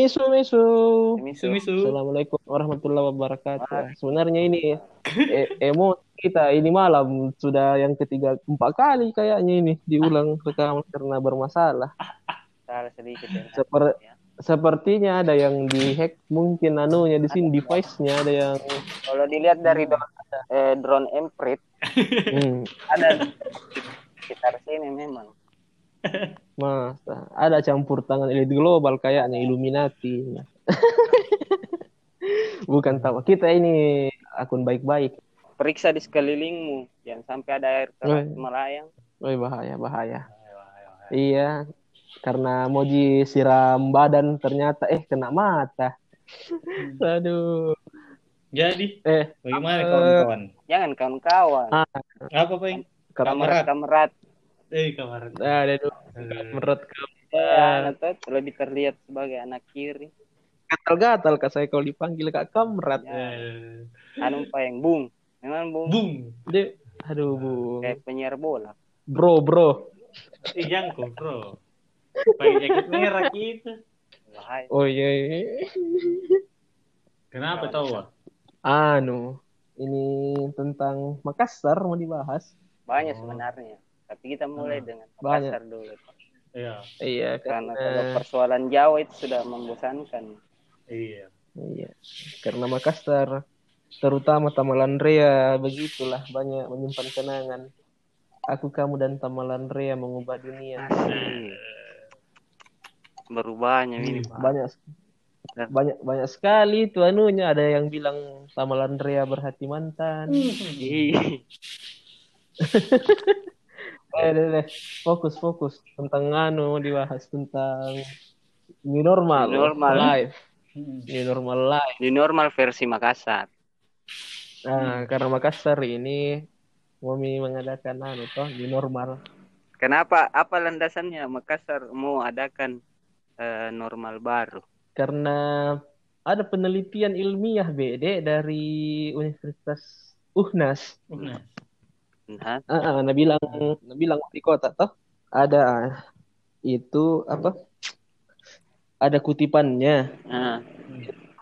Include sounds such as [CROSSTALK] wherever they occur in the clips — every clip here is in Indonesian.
Misu misu. Misu misu. Assalamualaikum warahmatullahi wabarakatuh. Sebenarnya ini e emo kita ini malam sudah yang ketiga empat kali kayaknya ini diulang rekaman karena bermasalah. Salah sedikit ya. Seper- sepertinya ada yang dihack mungkin anunya di sini device-nya ada yang Kalau dilihat dari drone, eh, drone emprit hmm, ada sekitar sini memang. Masa ada campur tangan elit global kayaknya Illuminati. [LAUGHS] Bukan tahu kita ini akun baik-baik. Periksa di sekelilingmu, jangan sampai ada air keras Oh. melayang. Woi bahaya bahaya. Iya, karena mau siram badan ternyata eh kena mata. [LAUGHS] Aduh. Jadi, Eh, bagaimana kawan-kawan? Jangan kawan-kawan. Ah. Apa, Peng? kamerat. Kamerat. Eh, kamar. Aduh, Eh, menurut Ya, tuh, lebih terlihat sebagai anak kiri. gatal-gatal kak saya kalau dipanggil kak kamrat. eh, Anu yang bung. Memang bung. Bung. Dia, aduh bu, Kayak penyiar bola. bro bro. Eh, jangkau, bro. Pakai jaket merah gitu. Bahaya. Oh iya, iya. Kenapa tahu, Wak? anu ini tentang Makassar mau dibahas. Banyak Oh. sebenarnya. Tapi kita mulai Hmm. dengan Banyak. Makassar dulu. Iya, Iya Karena kalau karena persoalan Jawa itu sudah membosankan. iya. iya karena Makassar terutama Tamalandrea begitulah banyak menyimpan kenangan. Aku kamu dan Tamalandrea mengubah dunia. Asik. Berubahnya ini. Pak. banyak Ya. banyak banyak sekali tuh anunya ada yang bilang Tamalandrea berhati mantan. [LAUGHS] Eh, deh, deh. fokus fokus tentang anu dibahas tentang new normal, New normal. life, Hmm. new normal life. Di normal versi Makassar. Nah, karena Makassar ini Mami mengadakan anu toh new normal. Kenapa? Apa landasannya Makassar mau adakan eh, normal baru? Karena ada penelitian ilmiah BD dari Universitas UNAS. Nah, Nah, Ah, ah, nah bilang, nah bilang di kota toh ada itu apa? Ada kutipannya. nah,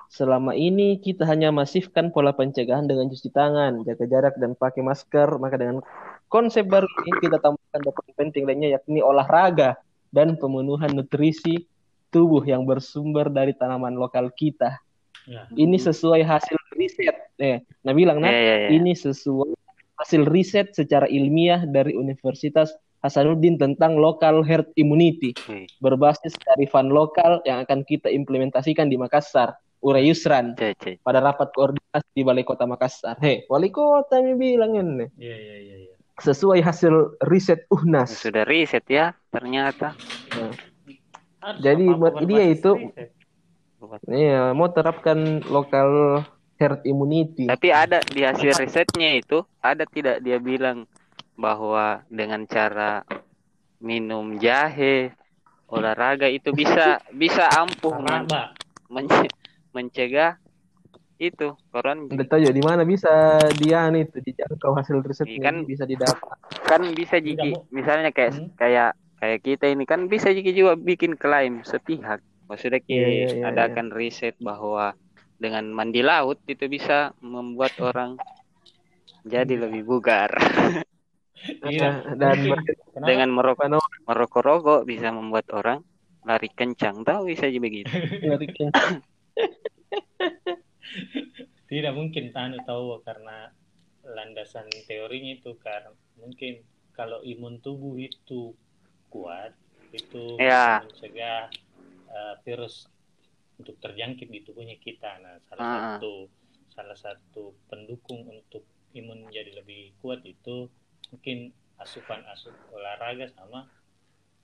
Selama ini kita hanya masifkan pola pencegahan dengan cuci tangan, jaga jarak dan pakai masker. Maka dengan konsep baru ini kita tambahkan dokumen penting lainnya yakni olahraga dan pemenuhan nutrisi tubuh yang bersumber dari tanaman lokal kita. ya. Ini sesuai hasil riset. Eh, nah bilang nah, ya, ya, ya. ini sesuai hasil riset secara ilmiah dari Universitas Hasanuddin tentang local herd immunity Wih, berbasis kearifan lokal yang akan kita implementasikan di Makassar. Ure Yusran cek, cek. pada rapat koordinasi di Balai Kota Makassar. Hei, wali kota mi bilang ini. Iya, iya, iya, iya. Sesuai hasil riset UNAS. Sudah riset ya, ternyata. Nah, Harus Jadi, buat dia itu-. Iya, mau terapkan local herd immunity. Tapi ada di hasil risetnya itu, ada tidak dia bilang bahwa dengan cara minum jahe, olahraga itu bisa bisa ampuh men- men- mencegah itu tahu ya di mana bisa dia nih itu dijangkau hasil risetnya Kan- bisa didapat. kan bisa jiki misalnya kayak Hmm. kayak kayak kita ini kan bisa jiki juga bikin klaim sepihak maksudnya ki Iya, iya, iya, adakan riset bahwa dengan mandi laut itu bisa membuat [LAUGHS] orang jadi lebih bugar [LAUGHS] Iya. Dan. [LAUGHS] Kenapa? dengan merokok merokok rokok bisa membuat orang lari kencang tahu bisa aja begitu Tidak mungkin Tanu tahu karena landasan teorinya itu karena mungkin kalau imun tubuh itu kuat itu Ya. mencegah uh, virus untuk terjangkit di tubuhnya kita. Nah, salah Ah. satu salah satu pendukung untuk imun menjadi lebih kuat itu mungkin asupan-asup olahraga sama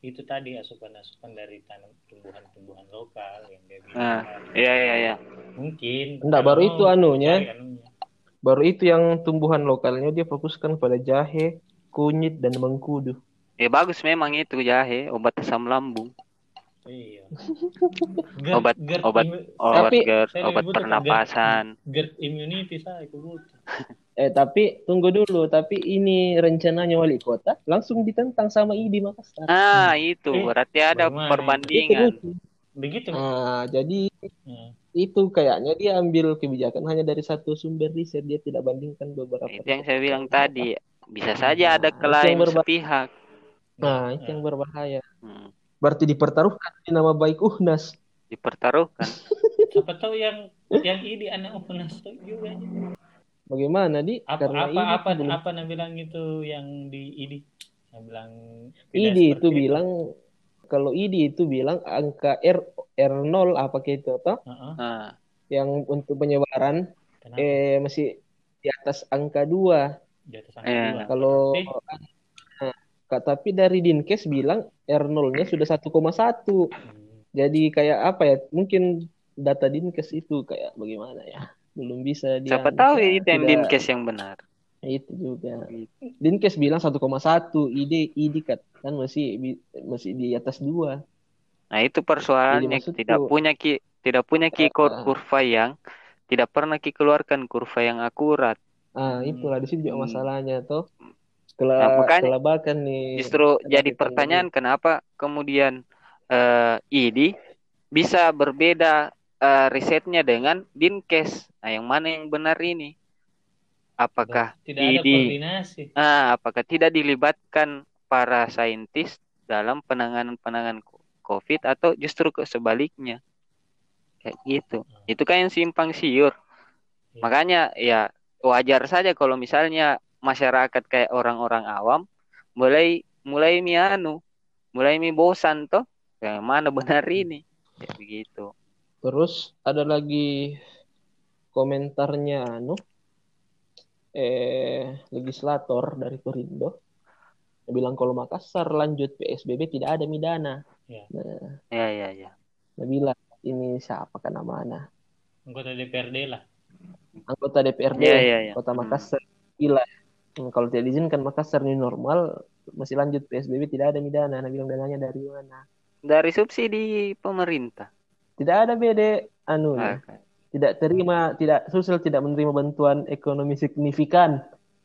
itu tadi asupan-asupan dari tanam tumbuhan-tumbuhan lokal yang dia bilang Ah, kan. iya iya iya mungkin Enggak, kalau baru itu anunya. baru itu yang tumbuhan lokalnya dia fokuskan pada jahe, kunyit dan mengkudu. ya bagus memang itu jahe obat asam lambung Iya. [LAUGHS] Obat- obat- immu- obat Tapi- GERD Saya obat pernapasan GERD immunity saya butuh. [LAUGHS] Eh tapi tunggu dulu, tapi ini rencananya wali kota langsung ditentang sama ID Makassar. ah itu Eh, berarti ada bagaimana itu? perbandingan Itu lucu. begitu Nah, jadi Hmm. itu kayaknya dia ambil kebijakan hanya dari satu sumber riset dia tidak bandingkan beberapa Itu yang saya bilang tadi. Bisa saja ada Nah, klaim yang berba- sepihak. Nah, itu yang berbahaya. Hmm. Berarti dipertaruhkan di nama baik UNAS. Dipertaruhkan. [LAUGHS] siapa tahu yang yang ini anak tuh juga Bagaimana di? apa Karena apa ini apa belum- apa yang bilang itu yang di ID yang bilang ID itu seperti bilang kalau ID itu bilang angka R R0 apa kayak itu toh Heeh. Nah, yang untuk penyebaran Kenapa? eh masih di atas angka 2. di atas angka Eh. dua. Kalau Kak, tapi dari Dinkes bilang R0-nya sudah 1,1. hmm, Jadi kayak apa ya? Mungkin data Dinkes itu kayak bagaimana ya? Belum bisa dia siapa tahu itu yang tidak- Dinkes yang benar. Itu juga. Gitu. Dinkes bilang 1,1, ID ID kan kan masih masih di atas 2. Nah, itu persoalannya tidak punya ki tidak punya ki Ah. kurva yang tidak pernah ki keluarkan kurva yang akurat. Ah, Hmm. itulah di sini juga Hmm. masalahnya tuh. Nah, makanya kelabakan nih. Justru ada jadi pertanyaan kenapa kemudian eh ID bisa berbeda eh, risetnya dengan Dinkes. Nah, yang mana yang benar ini? Apakah tidak ada ID koordinasi ah, apakah tidak dilibatkan para saintis dalam penanganan-penanganan COVID atau justru ke sebaliknya? Kayak gitu. Itu kan yang simpang siur. Iya. Makanya ya wajar saja kalau misalnya masyarakat kayak orang-orang awam mulai mulai mi anu, mulai mi bosan toh. Yang mana benar ini? Kayak begitu. Terus ada lagi komentarnya anu eh legislator dari Perindo bilang kalau Makassar lanjut PSBB tidak ada midana. Ya. Nah, Ya ya ya. bilang ini siapa kan namanya? anggota DPRD lah Anggota DPRD Ya ya ya. Kota Hmm. Makassar. Gila. Hmm, Kalau tidak diizinkan Makassar ini normal masih lanjut PSBB tidak ada midana. Dia bilang dananya dari mana? Dari subsidi pemerintah. Tidak ada BD anu Ah, tidak terima tidak Sulsel tidak menerima bantuan ekonomi signifikan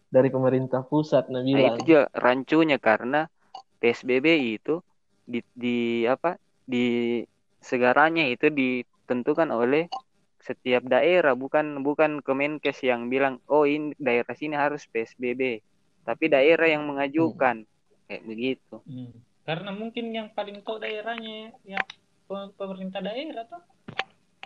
dari pemerintah pusat nah Nah, bilang itu juga rancunya karena PSBB itu di, di apa di segaranya itu ditentukan oleh setiap daerah bukan bukan Kemenkes yang bilang oh ini daerah sini harus PSBB tapi daerah yang mengajukan kayak begitu. Hmm. karena mungkin yang paling tahu daerahnya yang pe- pemerintah daerah tuh.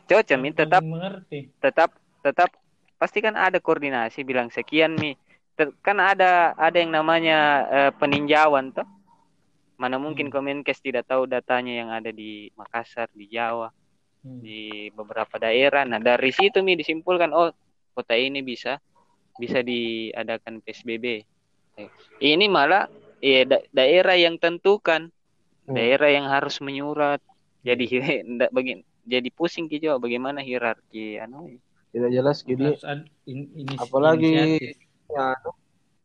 Cocok Yang Mi, tetap mengerti. tetap tetap pasti kan ada koordinasi bilang sekian nih Te- kan ada ada yang namanya eh, peninjauan toh. Mana mungkin Hmm. Kemenkes tidak tahu datanya yang ada di Makassar di Jawa Hmm. di beberapa daerah nah dari situ mi disimpulkan oh kota ini bisa bisa diadakan PSBB ini malah ya, da- daerah yang tentukan Hmm. daerah yang harus menyurat jadi [LAUGHS] ndak begin jadi pusing gitu bagaimana hierarki anu tidak jelas jadi apalagi inisiatif. ya, anu,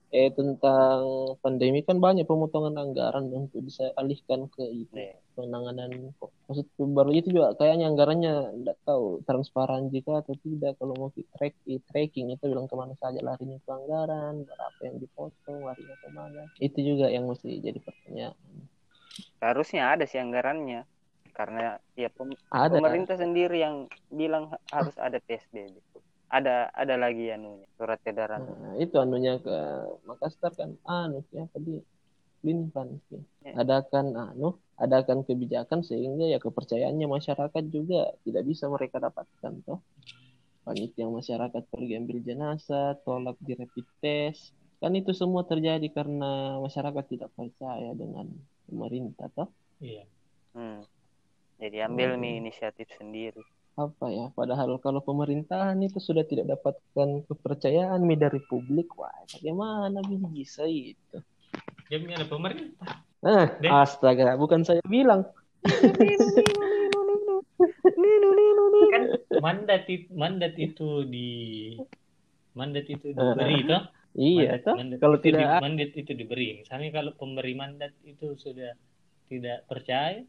eh tentang pandemi kan banyak pemotongan anggaran untuk bisa alihkan ke itu Iya. penanganan kok. Maksud baru itu juga kayaknya anggarannya tidak tahu transparan jika atau tidak. Kalau mau di track di tracking itu bilang ke mana saja larinya ke anggaran berapa yang dipotong larinya ke mana. Itu juga yang mesti jadi pertanyaan. Harusnya ada sih anggarannya. Karena ya pem- ada. pemerintah sendiri yang bilang ha- harus ada PSBB ada ada lagi anunya surat edaran Nah, itu anunya ke Makassar kan anu ya tadi Bintan sih. Ya. Adakan anu, adakan kebijakan sehingga ya kepercayaannya masyarakat juga tidak bisa mereka dapatkan toh. Banyak yang masyarakat pergi ambil jenazah, tolak di rapid test. Kan itu semua terjadi karena masyarakat tidak percaya dengan pemerintah toh. Iya. Hmm. jadi ambil Hmm. nih inisiatif sendiri Apa ya? Padahal kalau pemerintahan itu sudah tidak dapatkan kepercayaan dari publik, wah bagaimana bisa itu? Jadi ada pemerintah. Ah, Deh. astaga, bukan saya bilang. Kan mandat itu, mandat itu di mandat itu diberi toh. Iya, Mandat- toh. mandat Kalau itu di- tidak mandat itu diberi. Misalnya kalau pemberi mandat itu sudah tidak percaya,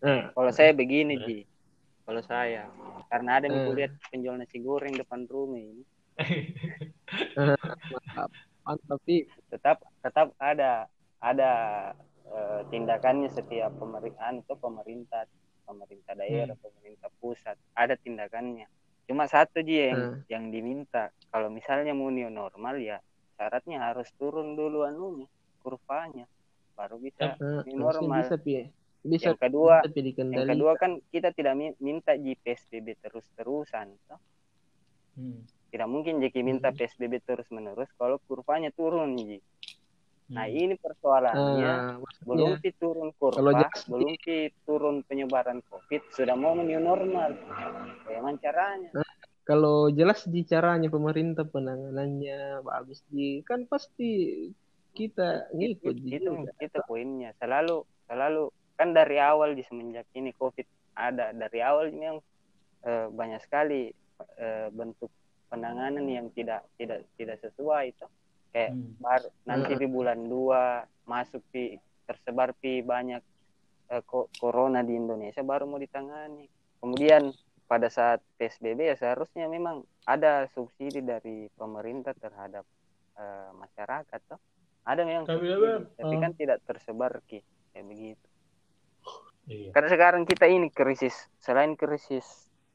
Nah, kalau saya begini. Ji kalau saya karena ada nih Hmm. lihat penjual nasi goreng depan rumah ini ah, tapi tetap tetap ada ada eh, tindakannya setiap pemerintahan itu pemerintah pemerintah daerah hmm. pemerintah pusat ada tindakannya cuma satu aja yang hmm. yang diminta kalau misalnya mau new normal ya syaratnya harus turun dulu anunya kurvanya baru bisa hmm. new normal bisa, bisa yang kedua bisa yang kedua kan kita tidak minta di PSBB terus terusan hmm. tidak mungkin jadi minta hmm. PSBB terus menerus kalau kurvanya turun Ji. Nah hmm. ini persoalannya uh, belum ya. turun kurva, belum turun penyebaran COVID, sudah mau new normal. Bagaimana caranya? Nah, kalau jelas di caranya pemerintah penanganannya bagus di kan pasti kita ngikut itu, itu, itu poinnya selalu selalu kan dari awal di semenjak ini COVID ada. Dari awal ini yang eh, banyak sekali eh, bentuk penanganan yang tidak tidak tidak sesuai itu. Kayak hmm. baru nanti di bulan dua masuk di tersebar di banyak uh, corona di Indonesia baru mau ditangani. Kemudian pada saat PSBB ya seharusnya memang ada subsidi dari pemerintah terhadap uh, masyarakat toh. Ada memang tapi, subsidi, tapi kan tidak tersebar ki kayak begitu iya. karena sekarang kita ini krisis. Selain krisis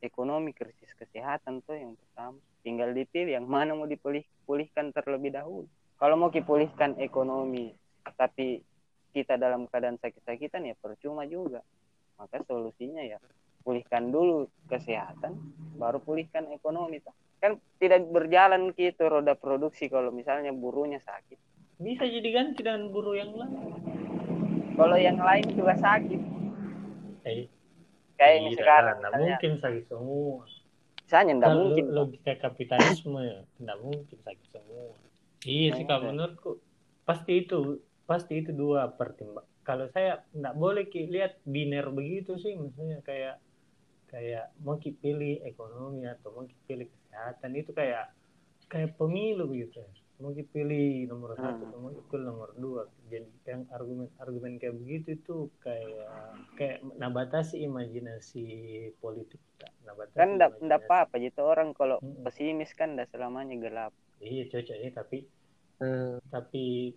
ekonomi krisis kesehatan tuh yang pertama. Tinggal dipilih yang mana mau dipulihkan terlebih dahulu. Kalau mau dipulihkan ekonomi tapi kita dalam keadaan sakit-sakitan ya percuma juga. Maka solusinya ya pulihkan dulu kesehatan baru pulihkan ekonomi kan tidak berjalan gitu roda produksi kalau misalnya buruhnya sakit. Bisa jadi ganti dengan buruh yang lain. Kalau yang lain juga sakit eh, kayak ini sekarang mungkin sakit semua Misalnya tidak mungkin. Logika kapitalisme ya, tidak mungkin sakit semua. Iya sih kalau menurutku pasti itu pasti itu dua pertimbang. Kalau saya tidak boleh lihat biner begitu sih, misalnya kayak kayak mau pilih ekonomi atau mau pilih kesehatan itu kayak kayak pemilu gitu ya mau pilih nomor hmm. satu mau pilih nomor dua jadi yang argumen argumen kayak begitu itu kayak kayak nabatasi imajinasi politik nabatasi kan enggak apa apa gitu orang kalau hmm. pesimis kan enggak selamanya gelap iya cocok ini tapi hmm. tapi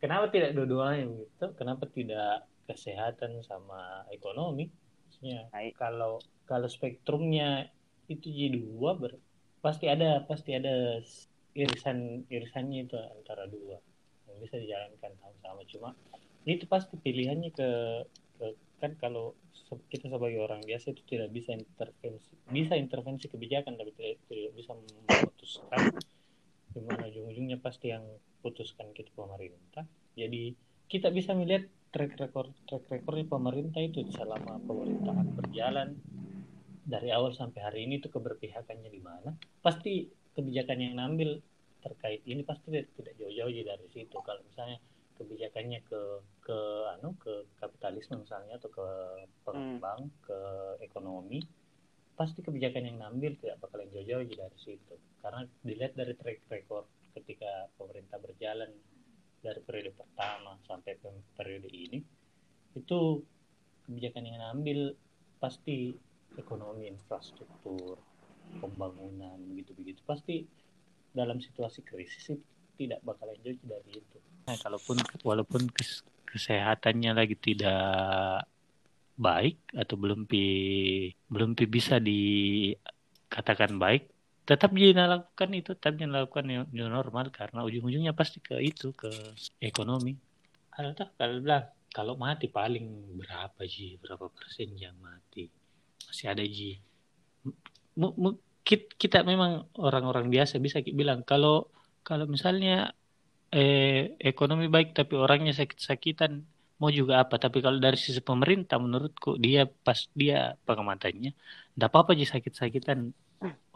kenapa tidak dua-duanya gitu kenapa tidak kesehatan sama ekonomi maksudnya kalau kalau spektrumnya itu jadi dua ber, pasti ada pasti ada irisan irisannya itu antara dua. Yang bisa dijalankan sama-sama. Cuma itu pasti pilihannya ke, ke kan kalau kita sebagai orang biasa itu tidak bisa intervensi bisa intervensi kebijakan tapi tidak, tidak bisa memutuskan gimana ujung-ujungnya. Pasti yang putuskan kita pemerintah. Jadi kita bisa melihat track record track recordnya pemerintah itu selama pemerintahan berjalan dari awal sampai hari ini itu keberpihakannya di mana. Pasti kebijakan yang ngambil terkait ini pasti tidak jauh-jauh dari situ kalau misalnya kebijakannya ke ke anu ke kapitalisme misalnya atau ke pengembang hmm. ke ekonomi pasti kebijakan yang ngambil tidak bakalan jauh-jauh dari situ karena dilihat dari track record ketika pemerintah berjalan dari periode pertama sampai periode ini itu kebijakan yang ngambil pasti ekonomi infrastruktur pembangunan begitu begitu pasti dalam situasi krisis itu tidak bakalan jauh dari itu. Nah, kalaupun walaupun kes, kesehatannya lagi tidak baik atau belum pi belum pi bisa dikatakan baik tetap dia lakukan itu tetap dia lakukan new normal karena ujung-ujungnya pasti ke itu ke ekonomi. Kalau kalau bilang kalau mati paling berapa ji? Berapa persen yang mati? Masih ada ji kita memang orang-orang biasa bisa bilang kalau kalau misalnya eh, ekonomi baik tapi orangnya sakit-sakitan mau juga apa? Tapi kalau dari sisi pemerintah menurutku dia pas dia pengamatannya tidak apa-apa ji sakit-sakitan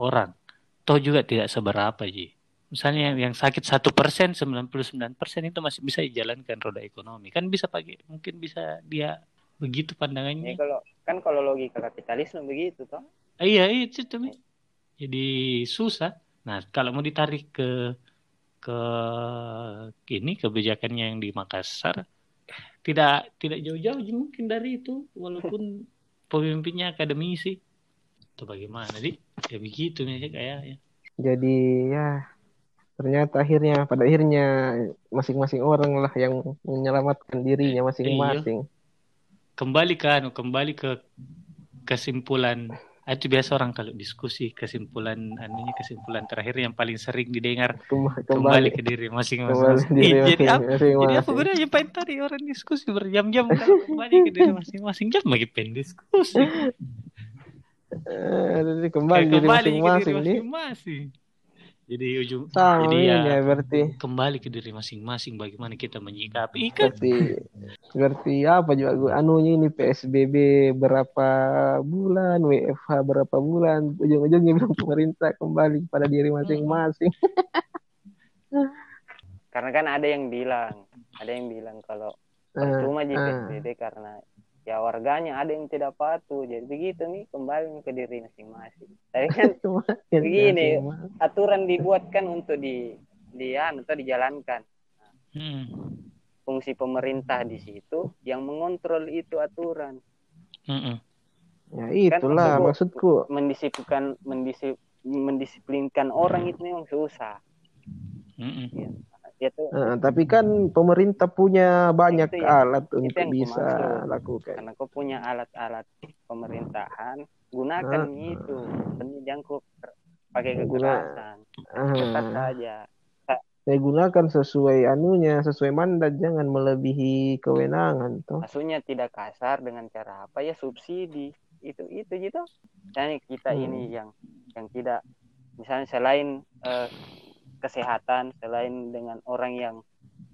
orang. Toh juga tidak seberapa ji. Misalnya yang sakit satu persen sembilan puluh sembilan persen itu masih bisa dijalankan roda ekonomi. Kan bisa pakai mungkin bisa dia begitu pandangannya. Ya, kalau kan kalau logika kapitalisme begitu toh iya itu tuh jadi susah. Nah, kalau mau ditarik ke ke ini kebijakannya yang di Makassar tidak tidak jauh-jauh mungkin dari itu. Walaupun [LAUGHS] pemimpinnya akademisi. Itu bagaimana di ya begitu nih kayaknya jadi ya ternyata akhirnya pada akhirnya masing-masing orang lah yang menyelamatkan dirinya masing-masing. Kembali kan kembali ke kesimpulan itu biasa orang kalau diskusi kesimpulan anunya kesimpulan terakhir yang paling sering didengar Kembali, kembali ke diri masing-masing. diri Ih, jadi apa? Jadi apa gunanya pengen tadi orang diskusi berjam-jam kembali ke diri masing-masing jam lagi pengen diskusi. Eh, jadi kembali kembali ke diri masing-masing. Jadi ujung Sama jadi ini ya ya berarti. kembali ke diri masing-masing bagaimana kita menyikapi kan [LAUGHS] Berarti berarti apa juga gua anunya ini PSBB berapa bulan, WFH berapa bulan, ujung-ujungnya bilang pemerintah kembali pada diri masing-masing. [LAUGHS] Karena kan ada yang bilang, ada yang bilang kalau Ah, cuma di ah. PSBB karena ya warganya ada yang tidak patuh. Jadi begitu nih kembali ke diri masing-masing. Tapi [LAUGHS] kan Begini. aturan dibuatkan untuk di di anu, atau dijalankan. Hmm. Fungsi pemerintah di situ yang mengontrol itu aturan. Mm-mm. Ya itulah maksudku- maksudku. Mendisiplinkan mendisip, mendisiplinkan orang itu memang susah. Mm-mm. Itu Eh, tapi kan pemerintah punya banyak Itu yang- alat untuk yang bisa lakukan. karena kau punya alat-alat pemerintahan, gunakan Ah. itu. Demi jangkuk pakai kekerasan. Tetap Ah, saja. saya gunakan sesuai anunya, sesuai mandat, jangan melebihi kewenangan toh. Maksudnya tidak kasar dengan cara apa ya subsidi. Itu itu gitu. Misalnya kita Hmm. ini yang yang tidak misalnya selain eh, kesehatan, selain dengan orang yang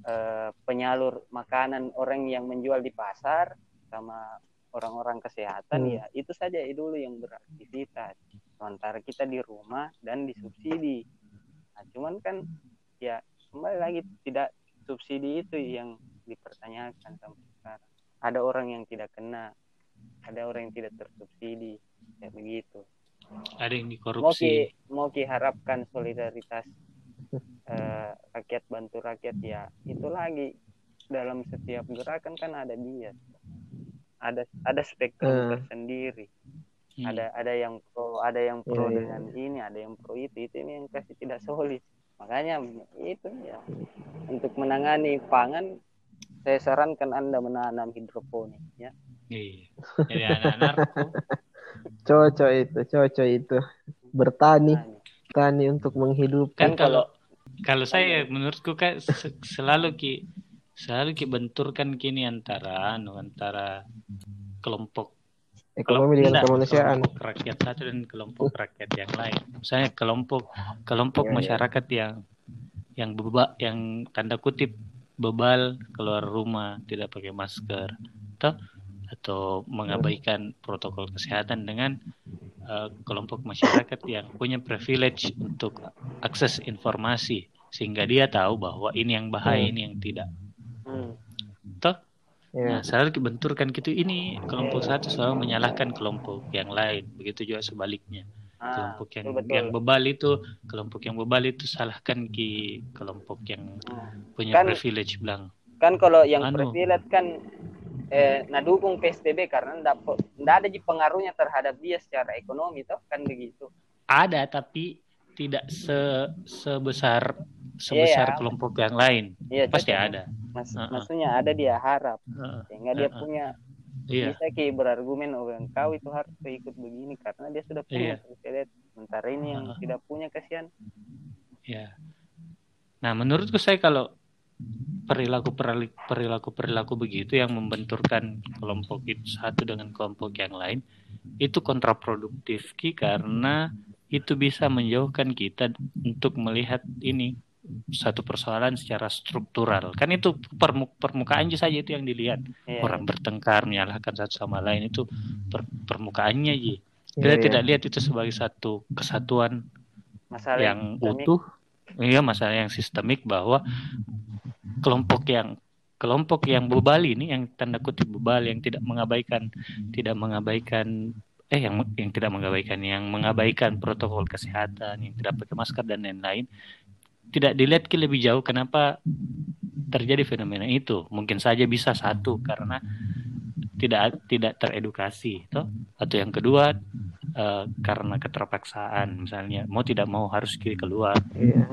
eh, penyalur makanan, orang yang menjual di pasar sama orang-orang kesehatan Hmm. ya itu saja dulu yang beraktivitas. Sementara kita di rumah dan disubsidi. Nah, cuman kan ya kembali lagi tidak subsidi itu yang dipertanyakan sampai sekarang. Ada orang yang tidak kena, ada orang yang tidak tersubsidi, ya begitu. Ada yang Mau dikorupsi. ki mau ki harapkan solidaritas eh, rakyat bantu rakyat ya itu lagi dalam setiap gerakan kan ada dia, ada ada spektrum Eh. tersendiri. Hmm. Ada ada yang pro, ada yang pro Iya, iya. dengan ini, ada yang pro itu, itu ini yang kasih tidak solid. Makanya itu ya untuk menangani pangan saya sarankan Anda menanam hidroponik ya. Iya. Jadi anak-anak Cocok itu, cocok itu. Bertani, tani untuk menghidupkan. kan Kan kalau kalau saya menurutku kan se- selalu ki selalu ki benturkan kini antara anu antara kelompok Ekonomi dengan kemanusiaan. kelompok rakyat satu dan kelompok rakyat yang lain. Misalnya kelompok kelompok Iya, iya. masyarakat yang yang beba yang tanda kutip bebal keluar rumah tidak pakai masker atau atau mengabaikan protokol kesehatan dengan eh, kelompok masyarakat yang punya privilege untuk akses informasi sehingga dia tahu bahwa ini yang bahaya Hmm. ini yang tidak hmm. toh Ya. Nah, selalu dibenturkan gitu ini kelompok satu selalu menyalahkan kelompok yang lain. Begitu juga sebaliknya. Ah, kelompok yang betul, betul. yang bebal itu kelompok yang bebal itu salahkan ki kelompok yang Hmm. punya Kan- privilege bilang. kan kalau yang Anu. privilege kan eh, nah dukung PSBB karena ndak ndak ada pengaruhnya terhadap dia secara ekonomi toh kan begitu. Ada tapi tidak se sebesar sebesar Iya. kelompok yang lain. Iya, Pasti cocok. ada. Mas, Uh-uh. maksudnya ada dia harap Heeh, sehingga dia Uh-uh. punya Iya. bisa ki berargumen oh engkau itu harus ikut begini karena dia sudah punya Iya. privilege. Sementara ini yang Uh-uh. tidak punya kasihan. Ya. Nah, menurutku saya kalau perilaku perilaku perilaku begitu yang membenturkan kelompok itu satu dengan kelompok yang lain itu kontraproduktif Ki karena itu bisa menjauhkan kita untuk melihat ini satu persoalan secara struktural kan itu permu- permukaan saja itu yang dilihat Iya. orang bertengkar menyalahkan satu sama lain itu per- permukaannya kita Iya, iya. tidak lihat itu sebagai satu kesatuan Masalah yang sistemik. utuh iya masalah yang sistemik bahwa kelompok yang kelompok yang bebal ini yang tanda kutip bebal yang tidak mengabaikan tidak mengabaikan eh yang yang tidak mengabaikan yang mengabaikan protokol kesehatan yang tidak pakai masker dan lain-lain tidak dilihat ke lebih jauh kenapa terjadi fenomena itu. Mungkin saja bisa satu karena tidak tidak teredukasi toh. Atau yang kedua eh, karena keterpaksaan misalnya mau tidak mau harus kiri keluar. Iya.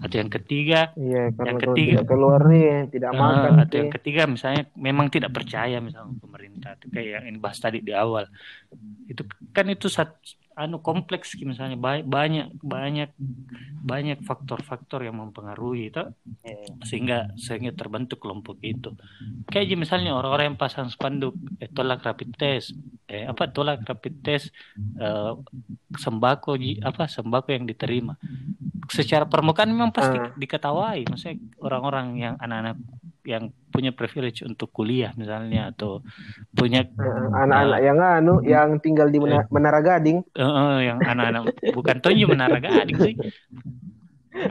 atau yang ketiga Iya, karena Yang ketiga- tidak keluar nih, tidak makan atau sih. yang ketiga misalnya memang tidak percaya misalnya pemerintah kayak yang ini bahas tadi di awal. Itu kan itu satu anu kompleks misalnya banyak banyak banyak faktor-faktor yang mempengaruhi itu Iya. sehingga sehingga terbentuk kelompok itu kayak misalnya orang-orang yang pasang spanduk eh, tolak rapid test eh apa tolak rapid test eh, sembako ji- apa sembako yang diterima secara permukaan memang pasti Ah. diketawai maksudnya orang-orang yang anak-anak yang punya privilege untuk kuliah misalnya atau punya Eh, Anak-anak yang anu yang tinggal di Mena- Menara Gading. eh, eh, yang anak-anak bukan Tonyo Menara Gading sih.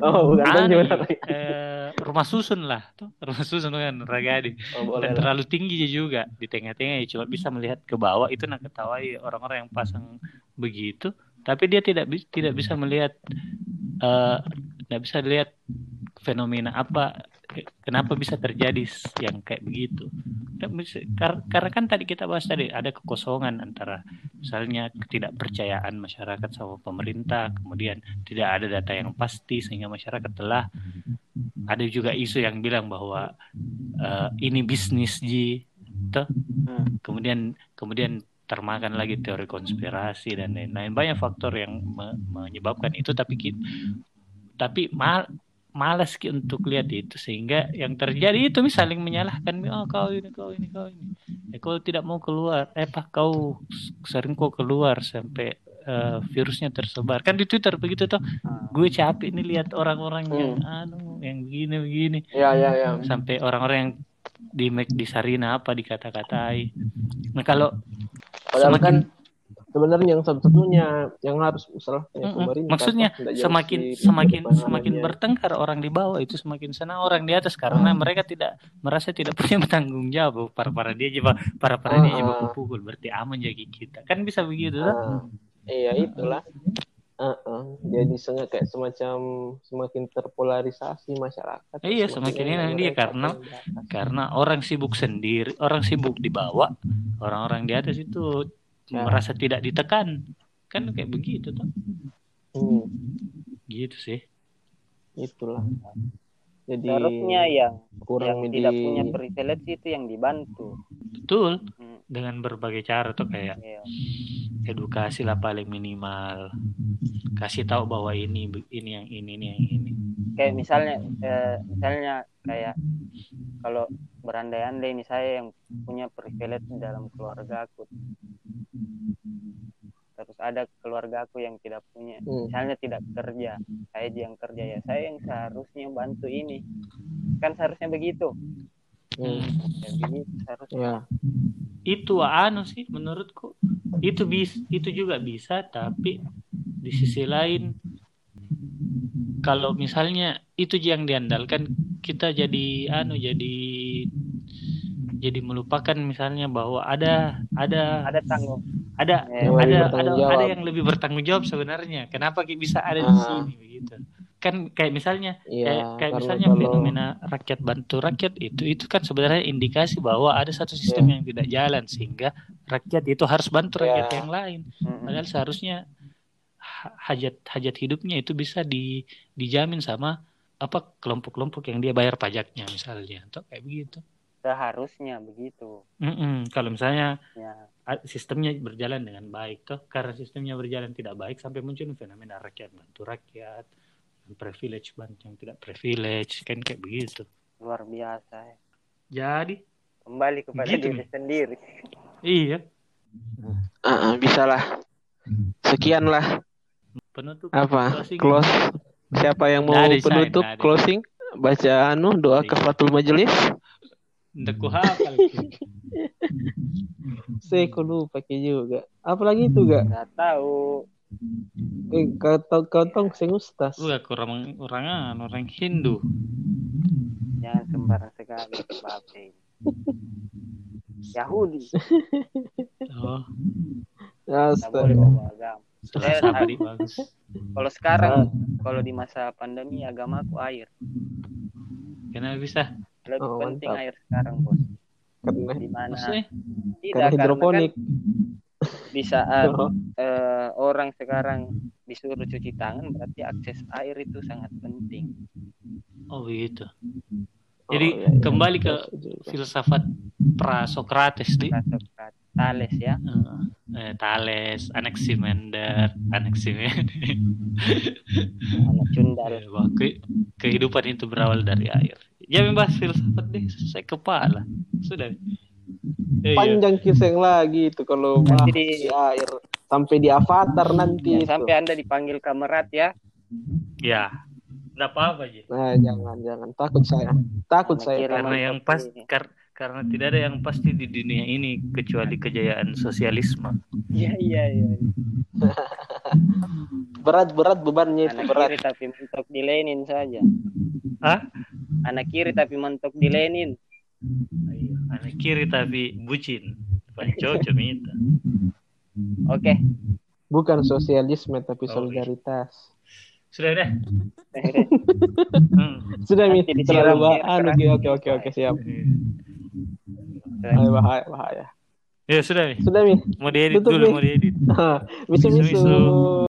Oh, bukan Anu, Menara. eh, rumah susun lah tuh. Rumah susun kan Ragadi Oh, boleh dan lah. terlalu tinggi juga di tengah-tengah ya cuma bisa melihat ke bawah. Itu nak ketawai orang-orang yang pasang begitu. Tapi dia tidak tidak bisa melihat eh tidak bisa lihat fenomena apa eh, kenapa bisa terjadi yang kayak begitu? Kar- karena kan tadi kita bahas tadi ada kekosongan antara misalnya ketidakpercayaan masyarakat sama pemerintah kemudian tidak ada data yang pasti sehingga masyarakat telah ada juga isu yang bilang bahwa eh, ini bisnis ji toh? Hmm. kemudian kemudian termakan lagi teori konspirasi dan lain-lain. Banyak faktor yang me- menyebabkan itu tapi ki- tapi mal malas ki untuk lihat itu. Sehingga yang terjadi itu saling menyalahkan. Oh kau ini kau ini kau ini. Eh, kau tidak mau keluar. Eh pak kau sering kau keluar sampai eh, virusnya tersebar. Kan di Twitter begitu toh. Ah. gue capek nih lihat orang-orang yang anu yang begini begini. Ya, ya, ya. sampai orang-orang yang di Mac di Sarina apa dikata-katai. Nah kalau Padahal semakin kan sebenarnya yang satu-satunya yang harus salah Mm-mm. pemerintah. maksudnya Pak. Nggak jauh semakin semakin penanganannya. semakin bertengkar orang di bawah itu semakin senang orang di atas karena mereka tidak merasa tidak punya [LAUGHS] tanggung jawab para para dia aja para para dia aja Ah. pukul berarti aman jadi kita kan bisa begitu? Ah, iya itulah. Ah, ah. Jadi sengaja kayak semacam semakin terpolarisasi masyarakat. Iya, semakin ini dia karena- karena orang sibuk sendiri orang sibuk di bawah orang-orang di atas itu Ya. merasa tidak ditekan kan kayak begitu tuh Hmm, gitu sih itulah. Jadi Seharusnya yang kurang yang di tidak punya privilege itu yang dibantu. betul Hmm. dengan berbagai cara tuh kayak Iya. edukasi lah paling minimal kasih tahu bahwa ini ini yang ini ini yang ini Kayak misalnya eh, misalnya kayak kalau berandai-andai ini saya yang punya privilege dalam keluarga aku. Terus ada keluarga aku yang tidak punya, Hmm. misalnya tidak kerja, saya yang kerja ya, saya yang seharusnya bantu ini. Kan seharusnya begitu. Hmm, Ya, begitu seharusnya. ya. itu anu sih menurutku itu bis itu juga bisa tapi di sisi lain kalau misalnya itu yang diandalkan kita jadi anu jadi jadi melupakan misalnya bahwa ada ada Ada tanggung. Ada Yang ada ada ada yang lebih bertanggung jawab sebenarnya. Kenapa bisa ada di Ah. sini begitu? Kan kayak misalnya Iya, kayak, kayak misalnya kalau- fenomena rakyat bantu rakyat itu itu kan sebenarnya indikasi bahwa ada satu sistem yang tidak jalan sehingga rakyat itu harus bantu rakyat Ya. yang lain. Padahal seharusnya ha- hajat hajat hidupnya itu bisa di, dijamin sama apa kelompok-kelompok yang dia bayar pajaknya misalnya atau kayak begitu Seharusnya begitu. Mm-mm. kalau misalnya Ya. sistemnya berjalan dengan baik toh karena sistemnya berjalan tidak baik sampai muncul fenomena rakyat bantu rakyat yang privilege bantu yang tidak privilege kan kayak begitu Luar biasa. ya. jadi Kembali kepada Gitu, diri Mi. sendiri. iya Ah, ah, bisa lah. Sekian lah. penutup Apa? closing. Close. Siapa yang mau Say. penutup ada. closing? Baca anu doa kafaratul majelis. Nggak ku hafal [LAUGHS] Saya kok lupa juga. Apalagi itu gak? Gak tahu. Eh, kau tahu saya ustaz. Udah orang orang anu, orang Hindu Jangan sembarang sekali. Bape. [LAUGHS] Yahudi. oh Astaga. Eh, Kalau sekarang, kalau di masa pandemi agamaku air. kenapa bisa Lebih Oh, penting mantap. air sekarang, Bos. Karena Di mana? maksudnya Tidak, karena karena hidroponik. kan di saat Oh, eh, orang sekarang disuruh cuci tangan, berarti akses air itu sangat penting. oh begitu oh, Jadi, iya, iya. kembali ke filsafat pra Socrates di Kata-kata. Thales ya. Eh, Thales, Anaximander, Anaximander. Anak cundal. Eh, bahwa kehidupan itu berawal dari air. Ya membahas filsafat deh, saya kepala. Sudah. Eh, iya. Panjang kisah lagi itu kalau Nanti di- di air sampai di avatar nanti Ya, itu. sampai Anda dipanggil kamerat ya. Ya, enggak apa-apa aja. Nah, jangan jangan takut saya. Takut saya. Karena yang pas kar- karena tidak ada yang pasti di dunia ini kecuali kejayaan sosialisme. Iya iya iya. [LAUGHS] Berat-berat bebannya itu Anak berat. kiri tapi mentok di Lenin saja. Hah? Anak kiri tapi mentok di Lenin. Iya, Anak kiri tapi bucin. Pancoco minta. Oke. Bukan sosialisme tapi Oh, solidaritas. Sudah deh. Hmm. [LAUGHS] Sudah mi terlalu anu, keras. oke oke oke siap. Ayo, bahaya bahaya. Ya sudah nih. Sudah mi Mau diedit Tutup, dulu, Mi. mau diedit. misu [LAUGHS] misu. Misu-misu.